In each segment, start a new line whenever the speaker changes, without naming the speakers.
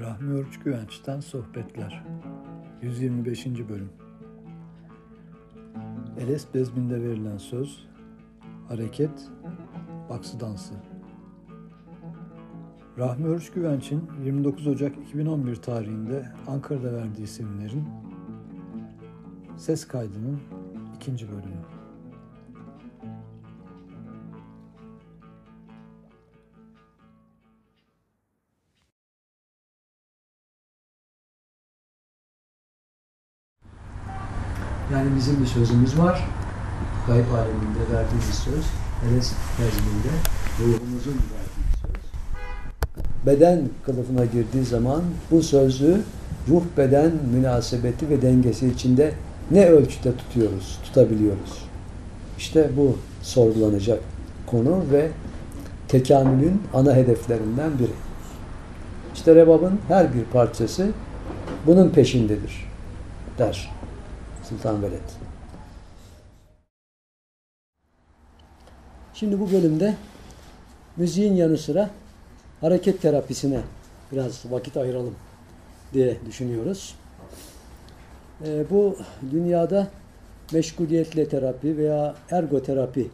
Rahmi Örç Güvenç'ten Sohbetler 125. Bölüm Eles Bezmin'de verilen söz Hareket Baksı Dansı Rahmi Örç Güvenç'in 29 Ocak 2011 tarihinde Ankara'da verdiği seminerin ses kaydının ikinci bölümü.
Yani bizim bir sözümüz var. Gayb aleminde verdiğimiz söz. Eles nezminde ruhumuzun verdiği söz. Beden kılıfına girdiği zaman bu sözü ruh beden münasebeti ve dengesi içinde ne ölçüde tutuyoruz, tutabiliyoruz? İşte bu sorgulanacak konu ve tekamülün ana hedeflerinden biri. İşte rebabın her bir parçası bunun peşindedir der Sultan Veled. Şimdi bu bölümde müziğin yanı sıra hareket terapisine biraz vakit ayıralım diye düşünüyoruz. E, bu dünyada meşguliyetle terapi veya ergoterapi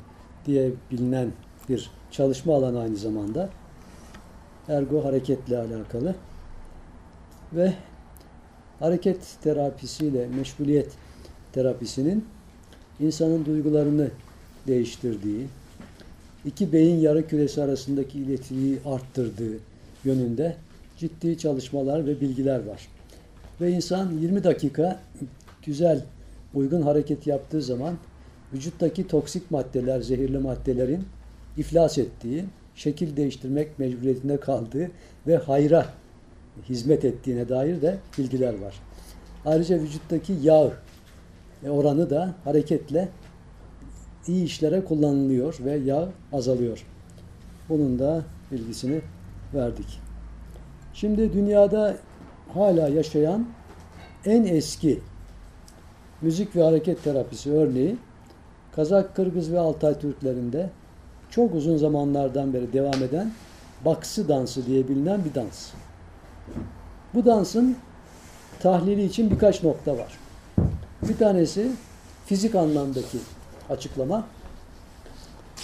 diye bilinen bir çalışma alanı aynı zamanda. Ergo hareketle alakalı. Ve hareket terapisiyle meşguliyet terapisinin insanın duygularını değiştirdiği, iki beyin yarı küresi arasındaki iletişimi arttırdığı yönünde ciddi çalışmalar ve bilgiler var. Ve insan 20 dakika güzel, uygun hareket yaptığı zaman vücuttaki toksik maddeler, zehirli maddelerin iflas ettiği, şekil değiştirmek mecburiyetinde kaldığı ve hayra hizmet ettiğine dair de bilgiler var. Ayrıca vücuttaki yağ oranı da hareketle iyi işlere kullanılıyor ve yağ azalıyor. Bunun da bilgisini verdik. Şimdi dünyada hala yaşayan en eski müzik ve hareket terapisi örneği Kazak, Kırgız ve Altay Türklerinde çok uzun zamanlardan beri devam eden baksı dansı diye bilinen bir dans. Bu dansın tahlili için birkaç nokta var. Bir tanesi fizik anlamdaki açıklama.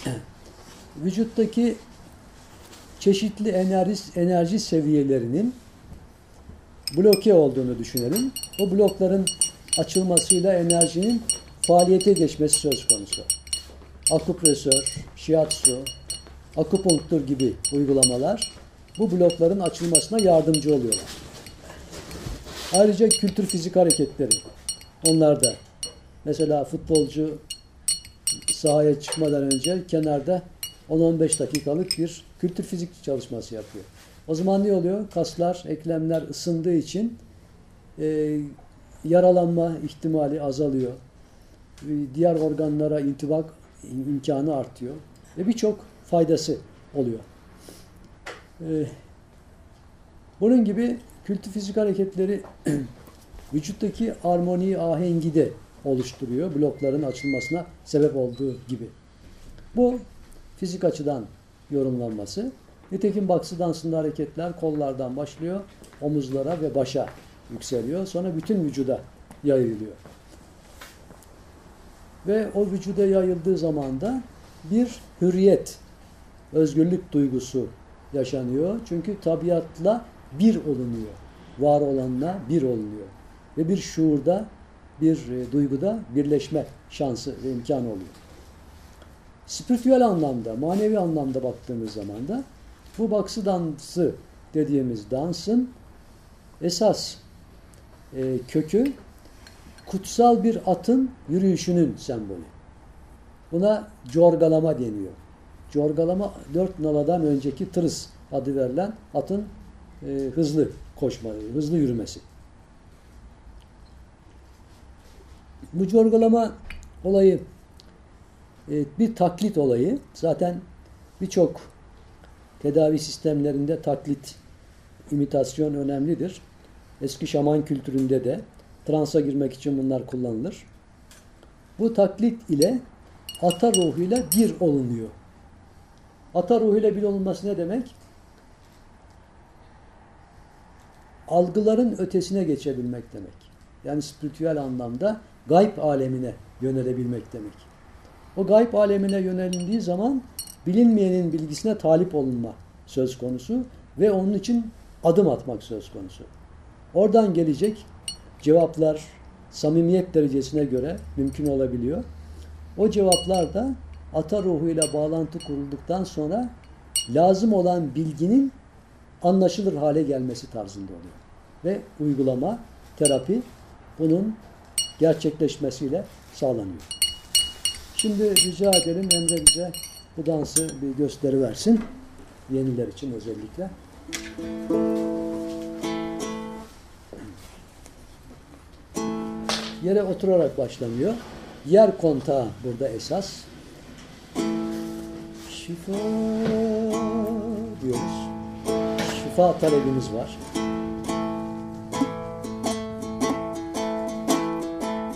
Vücuttaki çeşitli enerji, enerji seviyelerinin bloke olduğunu düşünelim. O blokların açılmasıyla enerjinin faaliyete geçmesi söz konusu. Akupresör, shiatsu, akupunktur gibi uygulamalar bu blokların açılmasına yardımcı oluyorlar. Ayrıca kültür fizik hareketleri onlar da mesela futbolcu sahaya çıkmadan önce kenarda 10-15 dakikalık bir kültür fizik çalışması yapıyor. O zaman ne oluyor? Kaslar, eklemler ısındığı için e, yaralanma ihtimali azalıyor. E, diğer organlara intibak imkanı artıyor. Ve birçok faydası oluyor. E, bunun gibi kültür fizik hareketleri vücuttaki armoniyi, ahengi de oluşturuyor. Blokların açılmasına sebep olduğu gibi. Bu fizik açıdan yorumlanması. Nitekim baksı dansında hareketler kollardan başlıyor, omuzlara ve başa yükseliyor. Sonra bütün vücuda yayılıyor. Ve o vücuda yayıldığı zaman da bir hürriyet, özgürlük duygusu yaşanıyor. Çünkü tabiatla bir olunuyor. Var olanla bir olunuyor ve bir şuurda, bir e, duyguda birleşme şansı ve imkanı oluyor. Spiritüel anlamda, manevi anlamda baktığımız zaman da bu baksı dansı dediğimiz dansın esas e, kökü kutsal bir atın yürüyüşünün sembolü. Buna corgalama deniyor. Corgalama dört naladan önceki tırıs adı verilen atın e, hızlı koşma, hızlı yürümesi. Bu corgalama olayı e, bir taklit olayı. Zaten birçok tedavi sistemlerinde taklit, imitasyon önemlidir. Eski şaman kültüründe de transa girmek için bunlar kullanılır. Bu taklit ile ata ruhuyla bir olunuyor. Ata ruhuyla bir olunması ne demek? algıların ötesine geçebilmek demek. Yani spiritüel anlamda gayb alemine yönelebilmek demek. O gayb alemine yönelindiği zaman bilinmeyenin bilgisine talip olunma söz konusu ve onun için adım atmak söz konusu. Oradan gelecek cevaplar samimiyet derecesine göre mümkün olabiliyor. O cevaplar da ata ruhuyla bağlantı kurulduktan sonra lazım olan bilginin anlaşılır hale gelmesi tarzında oluyor. Ve uygulama, terapi bunun gerçekleşmesiyle sağlanıyor. Şimdi rica edelim Emre bize bu dansı bir gösteri versin. Yeniler için özellikle. Yere oturarak başlanıyor. Yer kontağı burada esas. Şifa diyoruz. Şifa talebimiz var.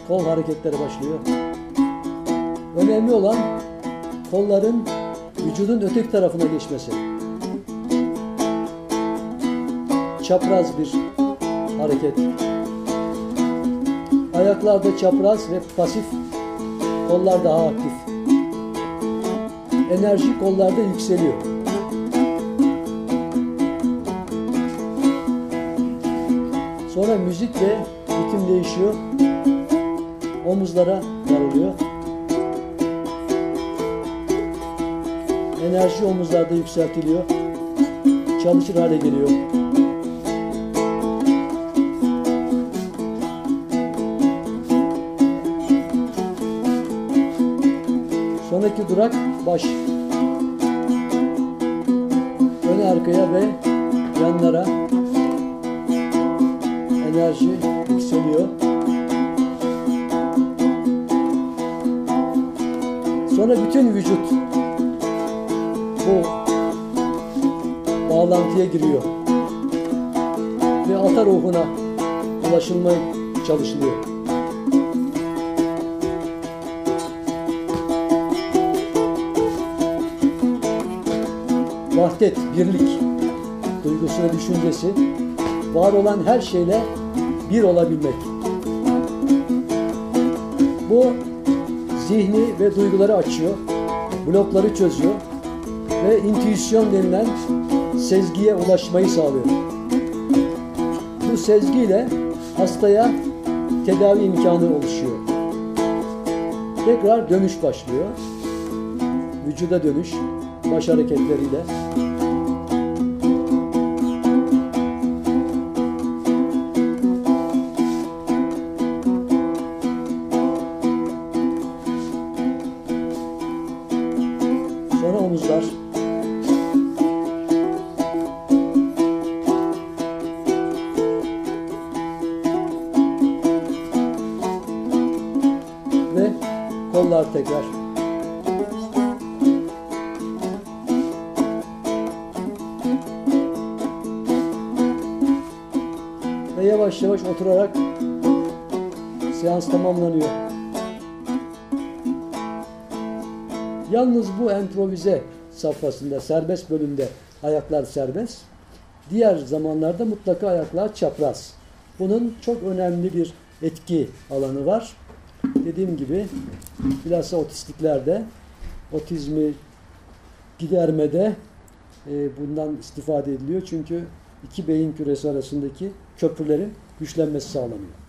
Kol hareketleri başlıyor. Önemli olan kolların vücudun öteki tarafına geçmesi. Çapraz bir hareket. Ayaklarda çapraz ve pasif, kollar daha aktif. Enerji kollarda yükseliyor. Sonra müzik ve ritim değişiyor. Omuzlara varılıyor. Enerji omuzlarda yükseltiliyor. Çalışır hale geliyor. Sonraki durak baş. Öne arkaya ve yanlara enerji yükseliyor. Sonra bütün vücut bu bağlantıya giriyor. Ve ata ruhuna ulaşılmaya çalışılıyor. Vahdet, birlik duygusu ve düşüncesi var olan her şeyle bir olabilmek. Bu zihni ve duyguları açıyor, blokları çözüyor ve intüisyon denilen sezgiye ulaşmayı sağlıyor. Bu sezgiyle hastaya tedavi imkanı oluşuyor. Tekrar dönüş başlıyor. Vücuda dönüş, baş hareketleriyle. Tekrar. Ve yavaş yavaş oturarak seans tamamlanıyor. Yalnız bu improvize safhasında, serbest bölümde ayaklar serbest. Diğer zamanlarda mutlaka ayaklar çapraz. Bunun çok önemli bir etki alanı var. Dediğim gibi bilhassa otistiklerde otizmi gidermede e, bundan istifade ediliyor. Çünkü iki beyin küresi arasındaki köprülerin güçlenmesi sağlanıyor.